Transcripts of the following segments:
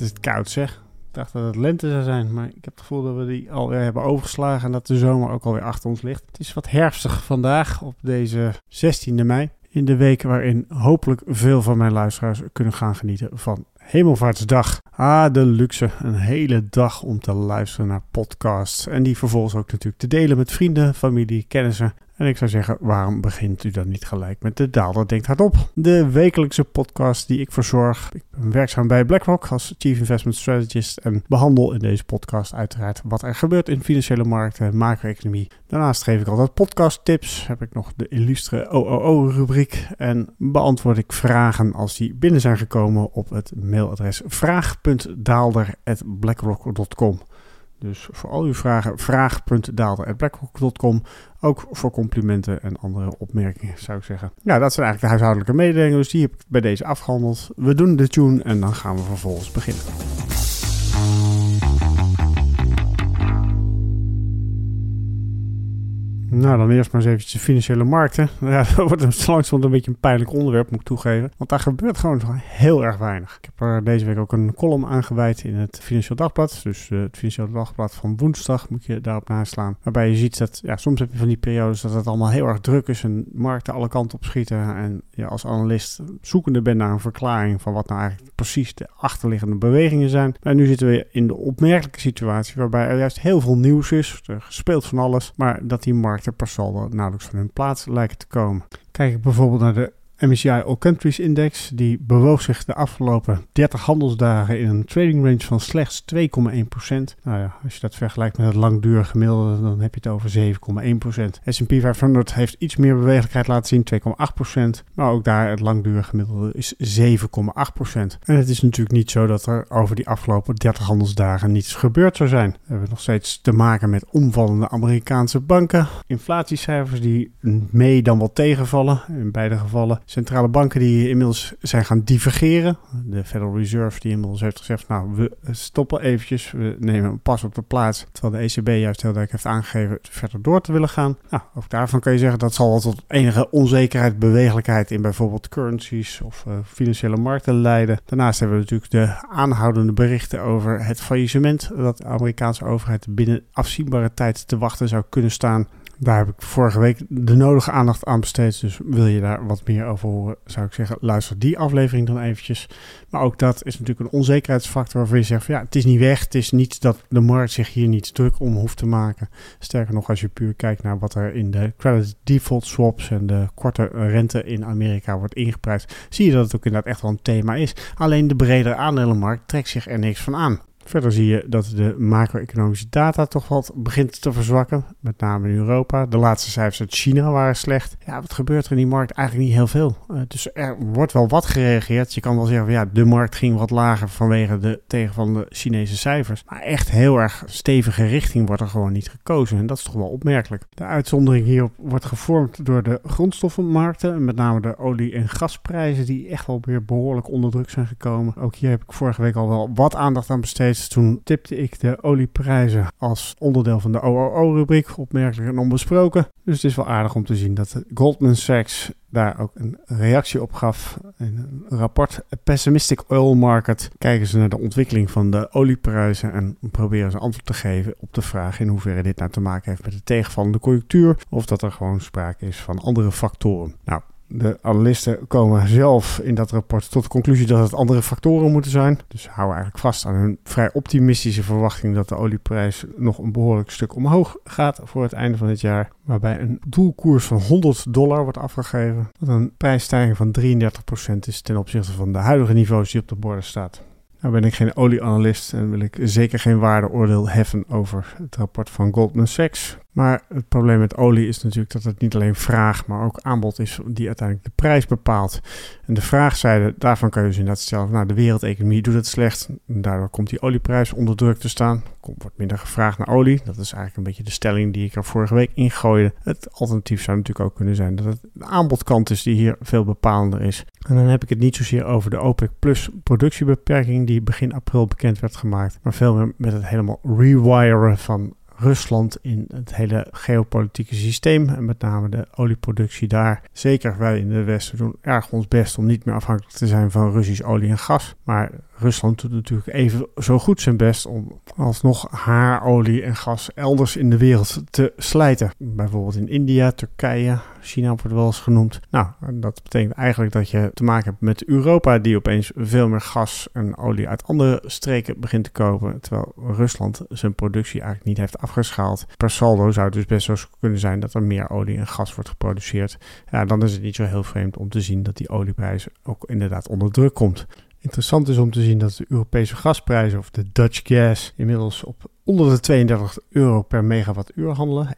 Het is koud zeg. Ik dacht dat het lente zou zijn, maar ik heb het gevoel dat we die alweer hebben overgeslagen en dat de zomer ook alweer achter ons ligt. Het is wat herfstig vandaag op deze 16e mei. In de week waarin hopelijk veel van mijn luisteraars kunnen gaan genieten van Hemelvaartsdag. Ah, de luxe. Een hele dag om te luisteren naar podcasts. En die vervolgens ook natuurlijk te delen met vrienden, familie, kennissen. En ik zou zeggen, waarom begint u dan niet gelijk met de Daalder Denkt Hardop? De wekelijkse podcast die ik verzorg. Ik ben werkzaam bij BlackRock als Chief Investment Strategist en behandel in deze podcast uiteraard wat er gebeurt in financiële markten, macro-economie. Daarnaast geef ik altijd podcast tips. Heb ik nog de illustre OOO-rubriek en beantwoord ik vragen als die binnen zijn gekomen op het mailadres vraag.daalder.blackrock.com. Dus voor al uw vragen, vraag.daalder.blackrock.com. Ook voor complimenten en andere opmerkingen, zou ik zeggen. Ja, dat zijn eigenlijk de huishoudelijke mededelingen. Dus die heb ik bij deze afgehandeld. We doen de tune en dan gaan we vervolgens beginnen. Nou, dan eerst maar eens eventjes de financiële markten. Ja, dat wordt langzamerhand een beetje een pijnlijk onderwerp, moet ik toegeven. Want daar gebeurt gewoon heel erg weinig. Ik heb er deze week ook een column aangeweid in het Financieel Dagblad. Dus uh, het Financieel Dagblad van woensdag moet je daarop naslaan. Waarbij je ziet dat, ja, soms heb je van die periodes dat het allemaal heel erg druk is. En markten alle kanten op schieten. En je als analist zoekende bent naar een verklaring van wat nou eigenlijk precies de achterliggende bewegingen zijn. Maar nu zitten we in de opmerkelijke situatie waarbij er juist heel veel nieuws is. Er speelt van alles. Maar dat die markt markten per saldo nauwelijks van hun plaats lijken te komen. Kijk ik bijvoorbeeld naar de MSCI All Countries Index, die bewoog zich de afgelopen 30 handelsdagen in een trading range van slechts 2,1%. Nou ja, als je dat vergelijkt met het langdurige gemiddelde, dan heb je het over 7,1%. S&P 500 heeft iets meer bewegelijkheid laten zien, 2,8%. Maar ook daar het langdurige gemiddelde is 7,8%. En het is natuurlijk niet zo dat er over die afgelopen 30 handelsdagen niets gebeurd zou zijn. We hebben nog steeds te maken met omvallende Amerikaanse banken, inflatiecijfers die mee dan wel tegenvallen, in beide gevallen centrale banken die inmiddels zijn gaan divergeren. De Federal Reserve die inmiddels heeft gezegd, nou we stoppen eventjes, we nemen een pas op de plaats. Terwijl de ECB juist heel duidelijk heeft aangegeven verder door te willen gaan. Nou, ook daarvan kan je zeggen dat zal wel tot enige onzekerheid, bewegelijkheid in bijvoorbeeld currencies of uh, financiële markten leiden. Daarnaast hebben we natuurlijk de aanhoudende berichten over het faillissement dat de Amerikaanse overheid binnen afzienbare tijd te wachten zou kunnen staan. Daar heb ik vorige week de nodige aandacht aan besteed. Dus wil je daar wat meer over horen, zou ik zeggen, luister die aflevering dan eventjes. Maar ook dat is natuurlijk een onzekerheidsfactor waarvan je zegt van ja, het is niet weg. Het is niet dat de markt zich hier niet druk om hoeft te maken. Sterker nog, als je puur kijkt naar wat er in de credit default swaps en de korte rente in Amerika wordt ingeprijsd, zie je dat het ook inderdaad echt wel een thema is. Alleen de bredere aandelenmarkt trekt zich er niks van aan. Verder zie je dat de macro-economische data toch wat begint te verzwakken, met name in Europa. De laatste cijfers uit China waren slecht. Ja, wat gebeurt er in die markt? Eigenlijk niet heel veel. Uh, dus er wordt wel wat gereageerd. Je kan wel zeggen, van, ja, de markt ging wat lager vanwege de tegenvallende Chinese cijfers. Maar echt heel erg stevige richting wordt er gewoon niet gekozen. En dat is toch wel opmerkelijk. De uitzondering hierop wordt gevormd door de grondstoffenmarkten, met name de olie- en gasprijzen, die echt wel weer behoorlijk onder druk zijn gekomen. Ook hier heb ik vorige week al wel wat aandacht aan besteed toen tipte ik de olieprijzen als onderdeel van de OOO-rubriek, opmerkelijk en onbesproken. Dus het is wel aardig om te zien dat Goldman Sachs daar ook een reactie op gaf. In een rapport Pessimistic Oil Market kijken ze naar de ontwikkeling van de olieprijzen en proberen ze antwoord te geven op de vraag in hoeverre dit nou te maken heeft met de tegenvallende conjunctuur of dat er gewoon sprake is van andere factoren. Nou, de analisten komen zelf in dat rapport tot de conclusie dat het andere factoren moeten zijn. Dus houden eigenlijk vast aan hun vrij optimistische verwachting dat de olieprijs nog een behoorlijk stuk omhoog gaat voor het einde van het jaar. Waarbij een doelkoers van 100 dollar wordt afgegeven. Wat een prijsstijging van 33% is ten opzichte van de huidige niveaus die op de borden staat. Nou ben ik geen olieanalist en wil ik zeker geen waardeoordeel heffen over het rapport van Goldman Sachs. Maar het probleem met olie is natuurlijk dat het niet alleen vraag, maar ook aanbod is die uiteindelijk de prijs bepaalt. En de vraagzijde, daarvan kan je dus inderdaad stellen, nou de wereldeconomie doet het slecht. Daardoor komt die olieprijs onder druk te staan. Komt, wordt minder gevraagd naar olie. Dat is eigenlijk een beetje de stelling die ik er vorige week ingooide. Het alternatief zou natuurlijk ook kunnen zijn dat het de aanbodkant is die hier veel bepalender is. En dan heb ik het niet zozeer over de OPEC Plus productiebeperking die begin april bekend werd gemaakt, maar veel meer met het helemaal rewiren van Rusland in het hele geopolitieke systeem en met name de olieproductie daar. Zeker wij in de Westen doen erg ons best om niet meer afhankelijk te zijn van Russisch olie en gas. Maar Rusland doet natuurlijk even zo goed zijn best om alsnog haar olie en gas elders in de wereld te slijten. Bijvoorbeeld in India, Turkije, China wordt wel eens genoemd. Nou, dat betekent eigenlijk dat je te maken hebt met Europa, die opeens veel meer gas en olie uit andere streken begint te kopen. Terwijl Rusland zijn productie eigenlijk niet heeft afgeschaald. Per saldo zou het dus best zo kunnen zijn dat er meer olie en gas wordt geproduceerd. Ja, dan is het niet zo heel vreemd om te zien dat die olieprijs ook inderdaad onder druk komt. Interessant is om te zien dat de Europese gasprijzen, of de Dutch gas, inmiddels op onder de 32 euro per megawattuur handelen.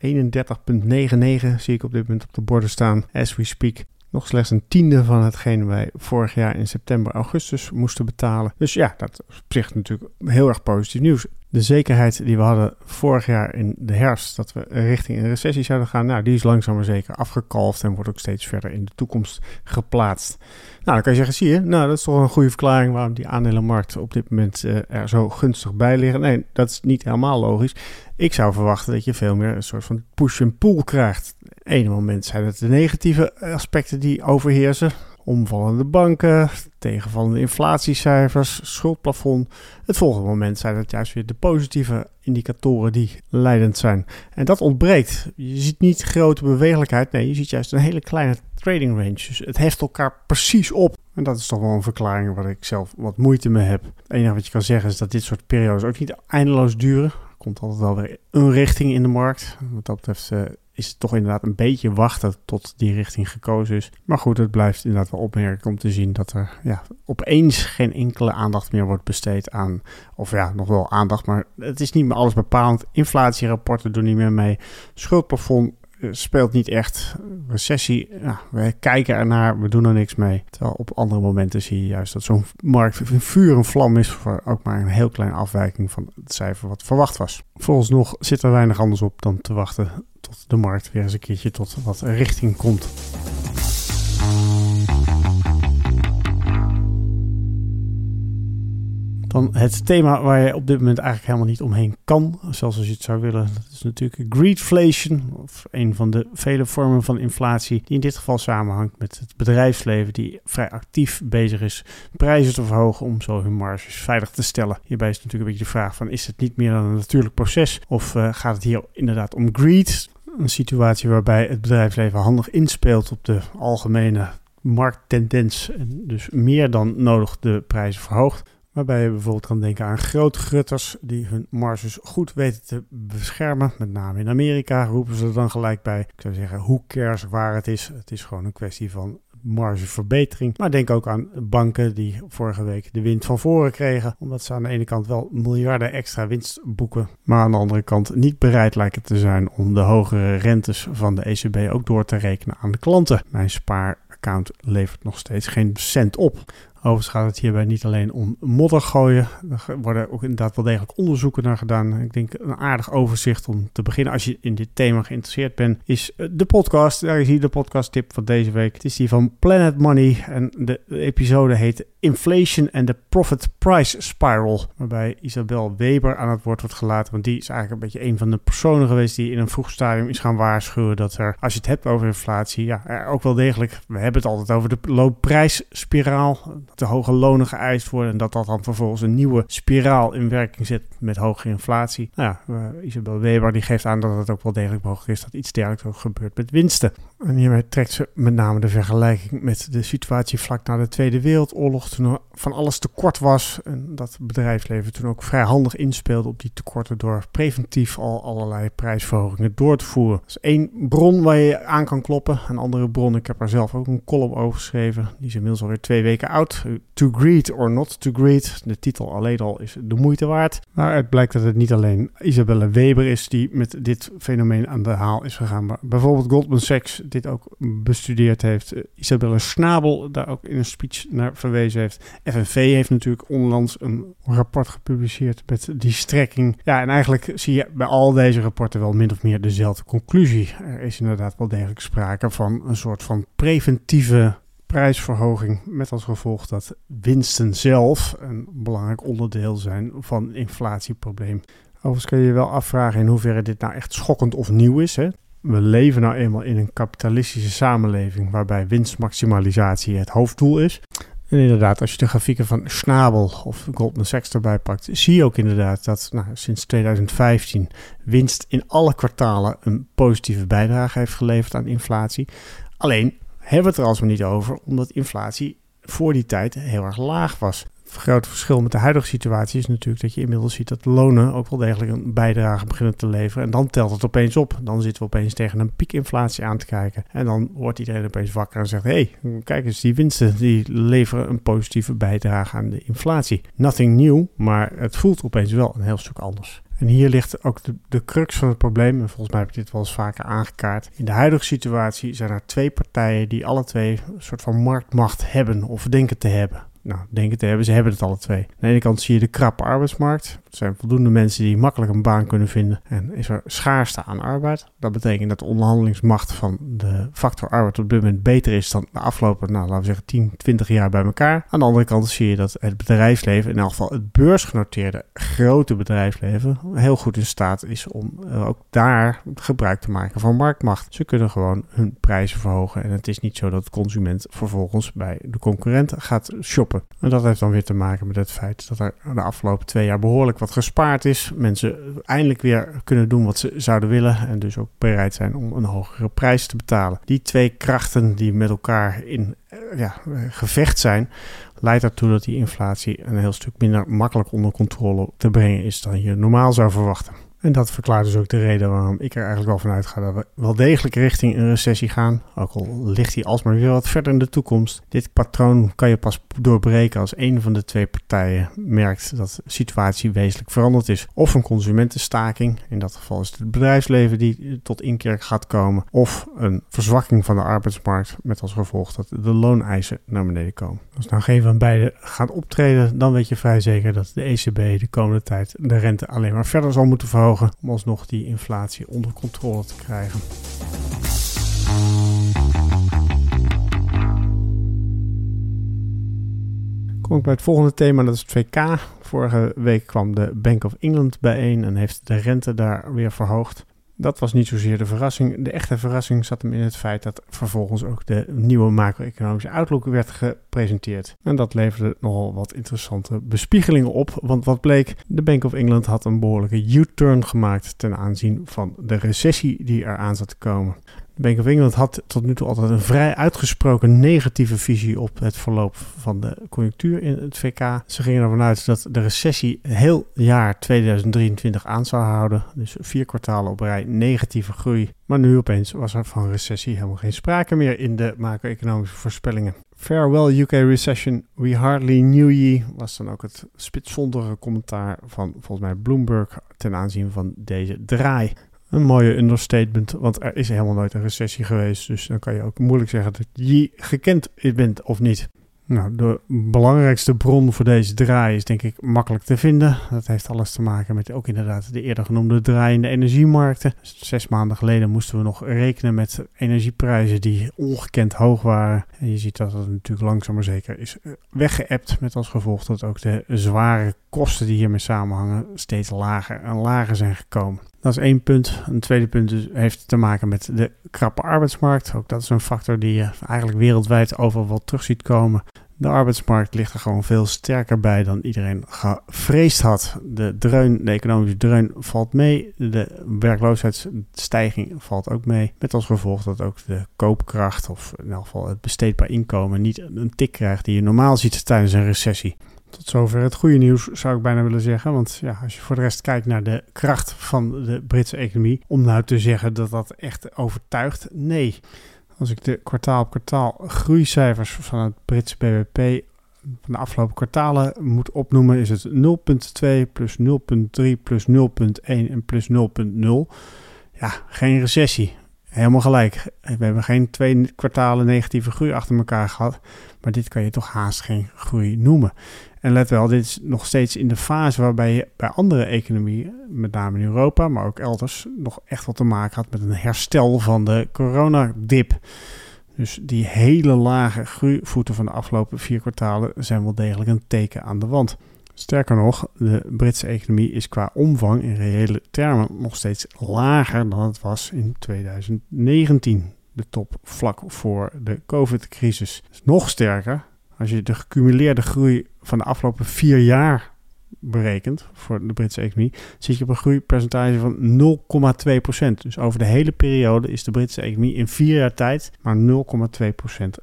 31,99 zie ik op dit moment op de borden staan, as we speak. Nog slechts een tiende van hetgeen wij vorig jaar in september, augustus moesten betalen. Dus ja, dat is op zich natuurlijk heel erg positief nieuws de zekerheid die we hadden vorig jaar in de herfst, dat we richting een recessie zouden gaan, nou, die is langzaam maar zeker afgekalfd en wordt ook steeds verder in de toekomst geplaatst. Nou, dan kan je zeggen, zie je, nou, dat is toch een goede verklaring waarom die aandelenmarkt op dit moment uh, er zo gunstig bij liggen. Nee, dat is niet helemaal logisch. Ik zou verwachten dat je veel meer een soort van push and pull krijgt. Ene moment zijn het de negatieve aspecten die overheersen omvallende banken, tegenvallende inflatiecijfers, schuldplafond. Het volgende moment zijn het juist weer de positieve indicatoren die leidend zijn. En dat ontbreekt. Je ziet niet grote bewegelijkheid, nee, je ziet juist een hele kleine trading range. Dus het heft elkaar precies op. En dat is toch wel een verklaring waar ik zelf wat moeite mee heb. Het enige wat je kan zeggen is dat dit soort periodes ook niet eindeloos duren. Er komt altijd wel weer een richting in de markt. Wat dat betreft uh, is het toch inderdaad een beetje wachten tot die richting gekozen is. Maar goed, het blijft inderdaad wel opmerkelijk om te zien dat er ja, opeens geen enkele aandacht meer wordt besteed aan, of ja, nog wel aandacht, maar het is niet meer alles bepalend. Inflatierapporten doen niet meer mee. Schuldplafond speelt niet echt. Recessie, ja, we kijken ernaar, we doen er niks mee. Terwijl op andere momenten zie je juist dat zo'n markt een vuur en vlam is voor ook maar een heel kleine afwijking van het cijfer wat verwacht was. Volgens nog zit er weinig anders op dan te wachten tot de markt weer eens een keertje tot wat richting komt. Dan het thema waar je op dit moment eigenlijk helemaal niet omheen kan, zelfs als je het zou willen. Dat is natuurlijk greedflation, of een van de vele vormen van inflatie, die in dit geval samenhangt met het bedrijfsleven, die vrij actief bezig is prijzen te verhogen om zo hun marges veilig te stellen. Hierbij is natuurlijk een beetje de vraag van, is het niet meer dan een natuurlijk proces, of uh, gaat het hier inderdaad om greed? Een situatie waarbij het bedrijfsleven handig inspeelt op de algemene markttendens en dus meer dan nodig de prijzen verhoogt. Waarbij je bijvoorbeeld kan denken aan grootgrutters die hun marges goed weten te beschermen. Met name in Amerika roepen ze er dan gelijk bij. Ik zou zeggen, hoe cares waar het is. Het is gewoon een kwestie van margeverbetering. Maar denk ook aan banken die vorige week de wind van voren kregen. Omdat ze aan de ene kant wel miljarden extra winst boeken. Maar aan de andere kant niet bereid lijken te zijn om de hogere rentes van de ECB ook door te rekenen aan de klanten. Mijn spaaraccount levert nog steeds geen cent op. Overigens gaat het hierbij niet alleen om modder gooien. Er worden ook inderdaad wel degelijk onderzoeken naar gedaan. Ik denk een aardig overzicht om te beginnen als je in dit thema geïnteresseerd bent, is eh, de podcast. Daar is hier de podcast tip van deze week. Het is die van Planet Money en de episode heet Inflation and the Profit Price Spiral. Waarbij Isabel Weber aan het woord wordt gelaten. Want die is eigenlijk een beetje een van de personen geweest die in een vroeg stadium is gaan waarschuwen dat er, als je het hebt over inflatie, ja, ook wel degelijk, we hebben het altijd over de loonprijsspiraal te hoge lonen geëist worden. En dat dat dan vervolgens een nieuwe spiraal in werking zet met hoge inflatie. Nou ja, uh, Isabel Weber die geeft aan dat het ook wel degelijk mogelijk is dat iets dergelijks ook gebeurt met winsten. En hiermee trekt ze met name de vergelijking met de situatie vlak na de Tweede Wereldoorlog, toen er van alles tekort was. En dat bedrijfsleven toen ook vrij handig inspeelde op die tekorten door preventief al allerlei prijsverhogingen door te voeren. Dat is één bron waar je aan kan kloppen. Een andere bron, ik heb er zelf ook een column over geschreven, die is inmiddels alweer twee weken oud. To Greed or Not to Greed. De titel alleen al is de moeite waard. Maar het blijkt dat het niet alleen Isabelle Weber is die met dit fenomeen aan de haal is gegaan, bijvoorbeeld Goldman Sachs dit ook bestudeerd heeft. Isabelle Schnabel daar ook in een speech naar verwezen heeft. FNV heeft natuurlijk onlangs een rapport gepubliceerd met die strekking. Ja, en eigenlijk zie je bij al deze rapporten wel min of meer dezelfde conclusie. Er is inderdaad wel degelijk sprake van een soort van preventieve prijsverhoging met als gevolg dat winsten zelf een belangrijk onderdeel zijn van inflatieprobleem. Overigens kun je je wel afvragen in hoeverre dit nou echt schokkend of nieuw is. Hè? We leven nou eenmaal in een kapitalistische samenleving waarbij winstmaximalisatie het hoofddoel is. En inderdaad, als je de grafieken van Schnabel of Goldman Sachs erbij pakt, zie je ook inderdaad dat nou, sinds 2015 winst in alle kwartalen een positieve bijdrage heeft geleverd aan inflatie. Alleen hebben we het er alsmaar niet over, omdat inflatie voor die tijd heel erg laag was. Grote verschil met de huidige situatie is natuurlijk dat je inmiddels ziet dat lonen ook wel degelijk een bijdrage beginnen te leveren. En dan telt het opeens op. Dan zitten we opeens tegen een piekinflatie aan te kijken. En dan wordt iedereen opeens wakker en zegt: hé, hey, kijk eens, die winsten die leveren een positieve bijdrage aan de inflatie. Nothing new, maar het voelt opeens wel een heel stuk anders. En hier ligt ook de, de crux van het probleem. En volgens mij heb ik dit wel eens vaker aangekaart. In de huidige situatie zijn er twee partijen die alle twee een soort van marktmacht hebben of denken te hebben nou, denken te hebben, ze hebben het alle twee. Aan de ene kant zie je de krappe arbeidsmarkt. Er zijn voldoende mensen die makkelijk een baan kunnen vinden. En is er schaarste aan arbeid. Dat betekent dat de onderhandelingsmacht van de factor arbeid op dit moment beter is dan de afgelopen, nou, laten we zeggen, 10, 20 jaar bij elkaar. Aan de andere kant zie je dat het bedrijfsleven, in elk geval het beursgenoteerde grote bedrijfsleven, heel goed in staat is om uh, ook daar gebruik te maken van marktmacht. Ze kunnen gewoon hun prijzen verhogen. En het is niet zo dat de consument vervolgens bij de concurrent gaat shoppen en dat heeft dan weer te maken met het feit dat er de afgelopen twee jaar behoorlijk wat gespaard is. Mensen eindelijk weer kunnen doen wat ze zouden willen en dus ook bereid zijn om een hogere prijs te betalen. Die twee krachten die met elkaar in eh, ja, gevecht zijn, leidt ertoe dat die inflatie een heel stuk minder makkelijk onder controle te brengen is dan je normaal zou verwachten. En dat verklaart dus ook de reden waarom ik er eigenlijk wel vanuit ga dat we wel degelijk richting een recessie gaan. Ook al ligt die alsmaar weer wat verder in de toekomst. Dit patroon kan je pas doorbreken als een van de twee partijen merkt dat de situatie wezenlijk veranderd is. Of een consumentenstaking, in dat geval is het het bedrijfsleven die tot inkeer gaat komen. Of een verzwakking van de arbeidsmarkt met als gevolg dat de looneisen naar beneden komen. Als nou geen van beide gaat optreden, dan weet je vrij zeker dat de ECB de komende tijd de rente alleen maar verder zal moeten verhogen om alsnog die inflatie onder controle te krijgen. Kom ik bij het volgende thema, dat is het VK. Vorige week kwam de Bank of England bijeen en heeft de rente daar weer verhoogd. Dat was niet zozeer de verrassing. De echte verrassing zat hem in het feit dat vervolgens ook de nieuwe macro-economische outlook werd gepresenteerd. En dat leverde nogal wat interessante bespiegelingen op. Want wat bleek, de Bank of England had een behoorlijke U-turn gemaakt ten aanzien van de recessie die eraan zat te komen. Bank of England had tot nu toe altijd een vrij uitgesproken negatieve visie op het verloop van de conjunctuur in het VK. Ze gingen ervan uit dat de recessie heel jaar 2023 aan zou houden. Dus vier kwartalen op rij negatieve groei. Maar nu opeens was er van recessie helemaal geen sprake meer in de macro-economische voorspellingen. Farewell UK Recession, we hardly knew ye, was dan ook het spitsvondige commentaar van volgens mij Bloomberg ten aanzien van deze draai een mooie understatement, want er is helemaal nooit een recessie geweest. Dus dan kan je ook moeilijk zeggen dat je gekend bent of niet. Nou, de belangrijkste bron voor deze draai is denk ik makkelijk te vinden. Dat heeft alles te maken met ook inderdaad de eerder genoemde draai in de energiemarkten. Zes maanden geleden moesten we nog rekenen met energieprijzen die ongekend hoog waren. En je ziet dat het natuurlijk langzaam maar zeker is eh, weggeëpt. Met als gevolg dat ook de zware kosten die hiermee samenhangen steeds lager en lager zijn gekomen. Dat is één punt. Een tweede punt heeft te maken met de krappe arbeidsmarkt. Ook dat is een factor die je eigenlijk wereldwijd overal wel terug ziet komen. De arbeidsmarkt ligt er gewoon veel sterker bij dan iedereen gevreesd had. De dreun, de economische dreun valt mee. De werkloosheidsstijging valt ook mee. Met als gevolg dat ook de koopkracht, of in elk geval het besteedbaar inkomen, niet een tik krijgt die je normaal ziet tijdens een recessie. Tot zover het goede nieuws, zou ik bijna willen zeggen. Want ja, als je voor de rest kijkt naar de kracht van de Britse economie, om nou te zeggen dat dat echt overtuigt, nee. Als ik de kwartaal op kwartaal groeicijfers van het Britse BBP van de afgelopen kwartalen moet opnoemen, is het 0,2 plus 0,3 plus 0,1 en plus 0,0. Ja, geen recessie. Helemaal gelijk. We hebben geen twee kwartalen negatieve groei achter elkaar gehad. Maar dit kan je toch haast geen groei noemen. En let wel, dit is nog steeds in de fase waarbij je bij andere economieën, met name in Europa, maar ook elders, nog echt wat te maken had met een herstel van de coronadip. Dus die hele lage groeivoeten van de afgelopen vier kwartalen zijn wel degelijk een teken aan de wand. Sterker nog, de Britse economie is qua omvang in reële termen nog steeds lager dan het was in 2019, de top vlak voor de COVID-crisis. Dus nog sterker, als je de gecumuleerde groei van de afgelopen vier jaar berekend voor de Britse economie, zit je op een groeipercentage van 0,2%. Dus over de hele periode is de Britse economie in vier jaar tijd maar 0,2%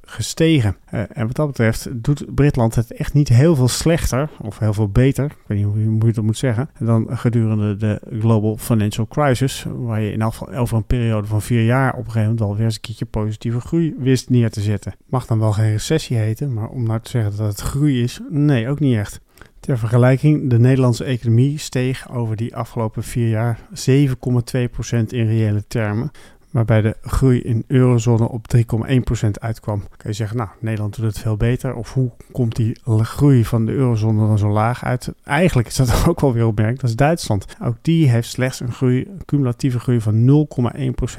gestegen. Uh, en wat dat betreft doet Britland het echt niet heel veel slechter, of heel veel beter, ik weet niet hoe je, dat moet zeggen, dan gedurende de Global Financial Crisis, waar je in geval over een periode van vier jaar op een gegeven moment alweer eens een keertje positieve groei wist neer te zetten. Mag dan wel geen recessie heten, maar om nou te zeggen dat het groei is, nee, ook niet echt. Ter vergelijking, de Nederlandse economie steeg over die afgelopen vier jaar 7,2% in reële termen waarbij de groei in eurozone op 3,1% uitkwam. Kan je zeggen, nou, Nederland doet het veel beter. Of hoe komt die groei van de eurozone dan zo laag uit? Eigenlijk is dat ook wel weer opmerkelijk, dat is Duitsland. Ook die heeft slechts een, groei, cumulatieve groei van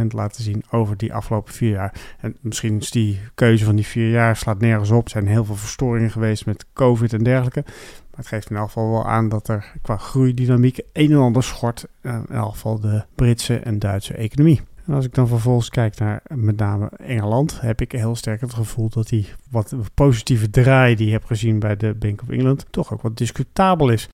0,1% laten zien over die afgelopen vier jaar. En misschien is die keuze van die vier jaar slaat nergens op. Er zijn heel veel verstoringen geweest met COVID en dergelijke. Het geeft in elk geval wel aan dat er qua groeidynamiek een en ander schort. Eh, in elk geval de Britse en Duitse economie. En als ik dan vervolgens kijk naar met name Engeland, heb ik heel sterk het gevoel dat die wat positieve draai die je hebt gezien bij de Bank of England toch ook wat discutabel is.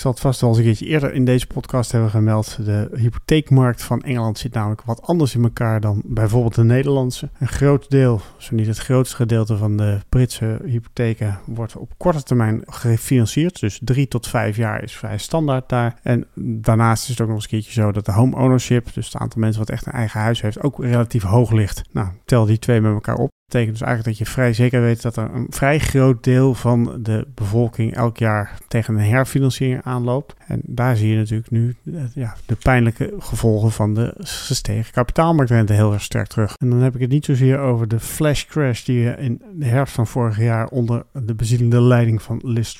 Ik zal het vast wel eens een keertje eerder in deze podcast hebben gemeld. De hypotheekmarkt van Engeland zit namelijk wat anders in elkaar dan bijvoorbeeld de Nederlandse. Een groot deel, zo niet het grootste gedeelte van de Britse hypotheken, wordt op korte termijn gefinancierd. Dus drie tot vijf jaar is vrij standaard daar. En daarnaast is het ook nog eens een keertje zo dat de home ownership, dus het aantal mensen wat echt een eigen huis heeft, ook relatief hoog ligt. Nou, tel die twee met elkaar op betekent dus eigenlijk dat je vrij zeker weet dat er een vrij groot deel van de bevolking elk jaar tegen een herfinanciering aanloopt. En daar zie je natuurlijk nu eh, ja, de pijnlijke gevolgen van de gestegen kapitaalmarktrente heel erg sterk terug. En dan heb ik het niet zozeer over de flash crash die in de herfst van vorig jaar onder de bezielende leiding van Liz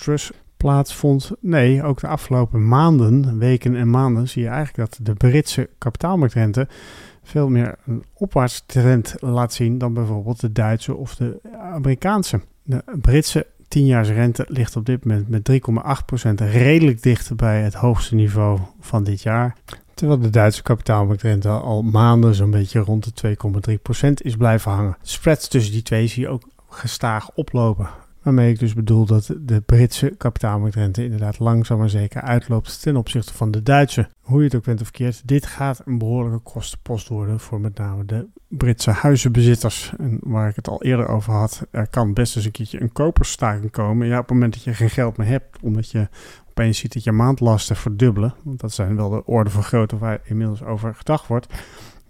plaatsvond. Nee, ook de afgelopen maanden, weken en maanden zie je eigenlijk dat de Britse kapitaalmarktrente veel meer een opwaartse trend laat zien dan bijvoorbeeld de Duitse of de Amerikaanse. De Britse 10-jaarsrente ligt op dit moment met 3,8% redelijk dicht bij het hoogste niveau van dit jaar. Terwijl de Duitse kapitaalmarktrente al maanden zo'n beetje rond de 2,3% is blijven hangen. Spreads tussen die twee zie je ook gestaag oplopen. Waarmee ik dus bedoel dat de Britse kapitaalmarktrente inderdaad langzaam maar zeker uitloopt ten opzichte van de Duitse. Hoe je het ook bent of verkeerd, dit gaat een behoorlijke kostenpost worden voor met name de Britse huizenbezitters. En waar ik het al eerder over had, er kan best eens een keertje een kopersstaking komen. Ja, op het moment dat je geen geld meer hebt, omdat je opeens ziet dat je maandlasten verdubbelen. Want dat zijn wel de orde van grootte waar inmiddels over gedacht wordt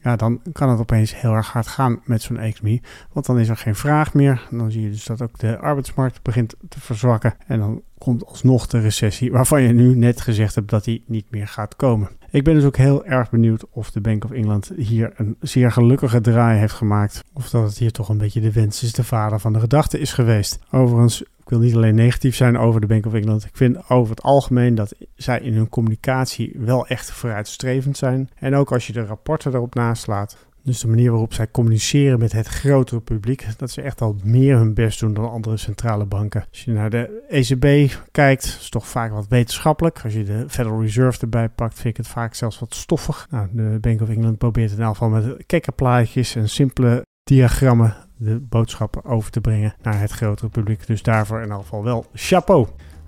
ja, dan kan het opeens heel erg hard gaan met zo'n economie. Want dan is er geen vraag meer. Dan zie je dus dat ook de arbeidsmarkt begint te verzwakken. En dan komt alsnog de recessie, waarvan je nu net gezegd hebt dat die niet meer gaat komen. Ik ben dus ook heel erg benieuwd of de Bank of England hier een zeer gelukkige draai heeft gemaakt. Of dat het hier toch een beetje de wens is, de vader van de gedachte is geweest. Overigens ik wil niet alleen negatief zijn over de Bank of England. Ik vind over het algemeen dat zij in hun communicatie wel echt vooruitstrevend zijn. En ook als je de rapporten erop naslaat. Dus de manier waarop zij communiceren met het grotere publiek, dat ze echt al meer hun best doen dan andere centrale banken. Als je naar de ECB kijkt, is toch vaak wat wetenschappelijk. Als je de Federal Reserve erbij pakt, vind ik het vaak zelfs wat stoffig. Nou, de Bank of England probeert in elk geval met kekkerplaatjes en simpele diagrammen de boodschappen over te brengen naar het grotere publiek. Dus daarvoor in ieder geval wel chapeau.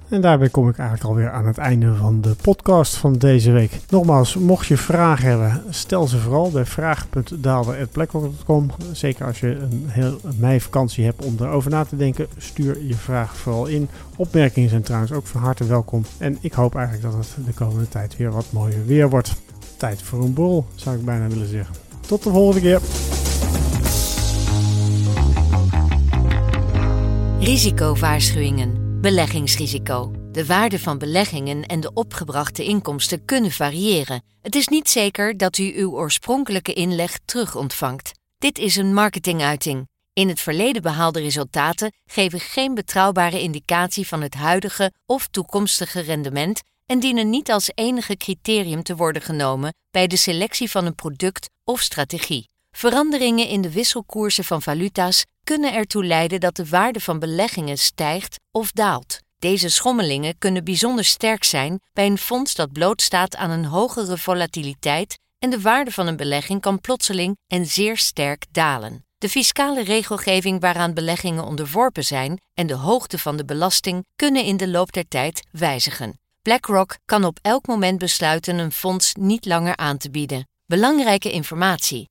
En daarbij kom ik eigenlijk alweer aan het einde van de podcast van deze week. Nogmaals, mocht je vragen hebben, stel ze vooral bij vraag.daalder.blackrock.com. Zeker als je een heel meivakantie hebt om erover na te denken, stuur je vraag vooral in. Opmerkingen zijn trouwens ook van harte welkom. En ik hoop eigenlijk dat het de komende tijd weer wat mooier weer wordt. Tijd voor een bol, zou ik bijna willen zeggen. Tot de volgende keer. Risicowaarschuwingen. Beleggingsrisico. De waarde van beleggingen en de opgebrachte inkomsten kunnen variëren. Het is niet zeker dat u uw oorspronkelijke inleg terug ontvangt. Dit is een marketinguiting. In het verleden behaalde resultaten geven geen betrouwbare indicatie van het huidige of toekomstige rendement en dienen niet als enige criterium te worden genomen bij de selectie van een product of strategie. Veranderingen in de wisselkoersen van valuta's kunnen ertoe leiden dat de waarde van beleggingen stijgt of daalt. Deze schommelingen kunnen bijzonder sterk zijn bij een fonds dat blootstaat aan een hogere volatiliteit en de waarde van een belegging kan plotseling en zeer sterk dalen. De fiscale regelgeving waaraan beleggingen onderworpen zijn en de hoogte van de belasting kunnen in de loop der tijd wijzigen. BlackRock kan op elk moment besluiten een fonds niet langer aan te bieden. Belangrijke informatie.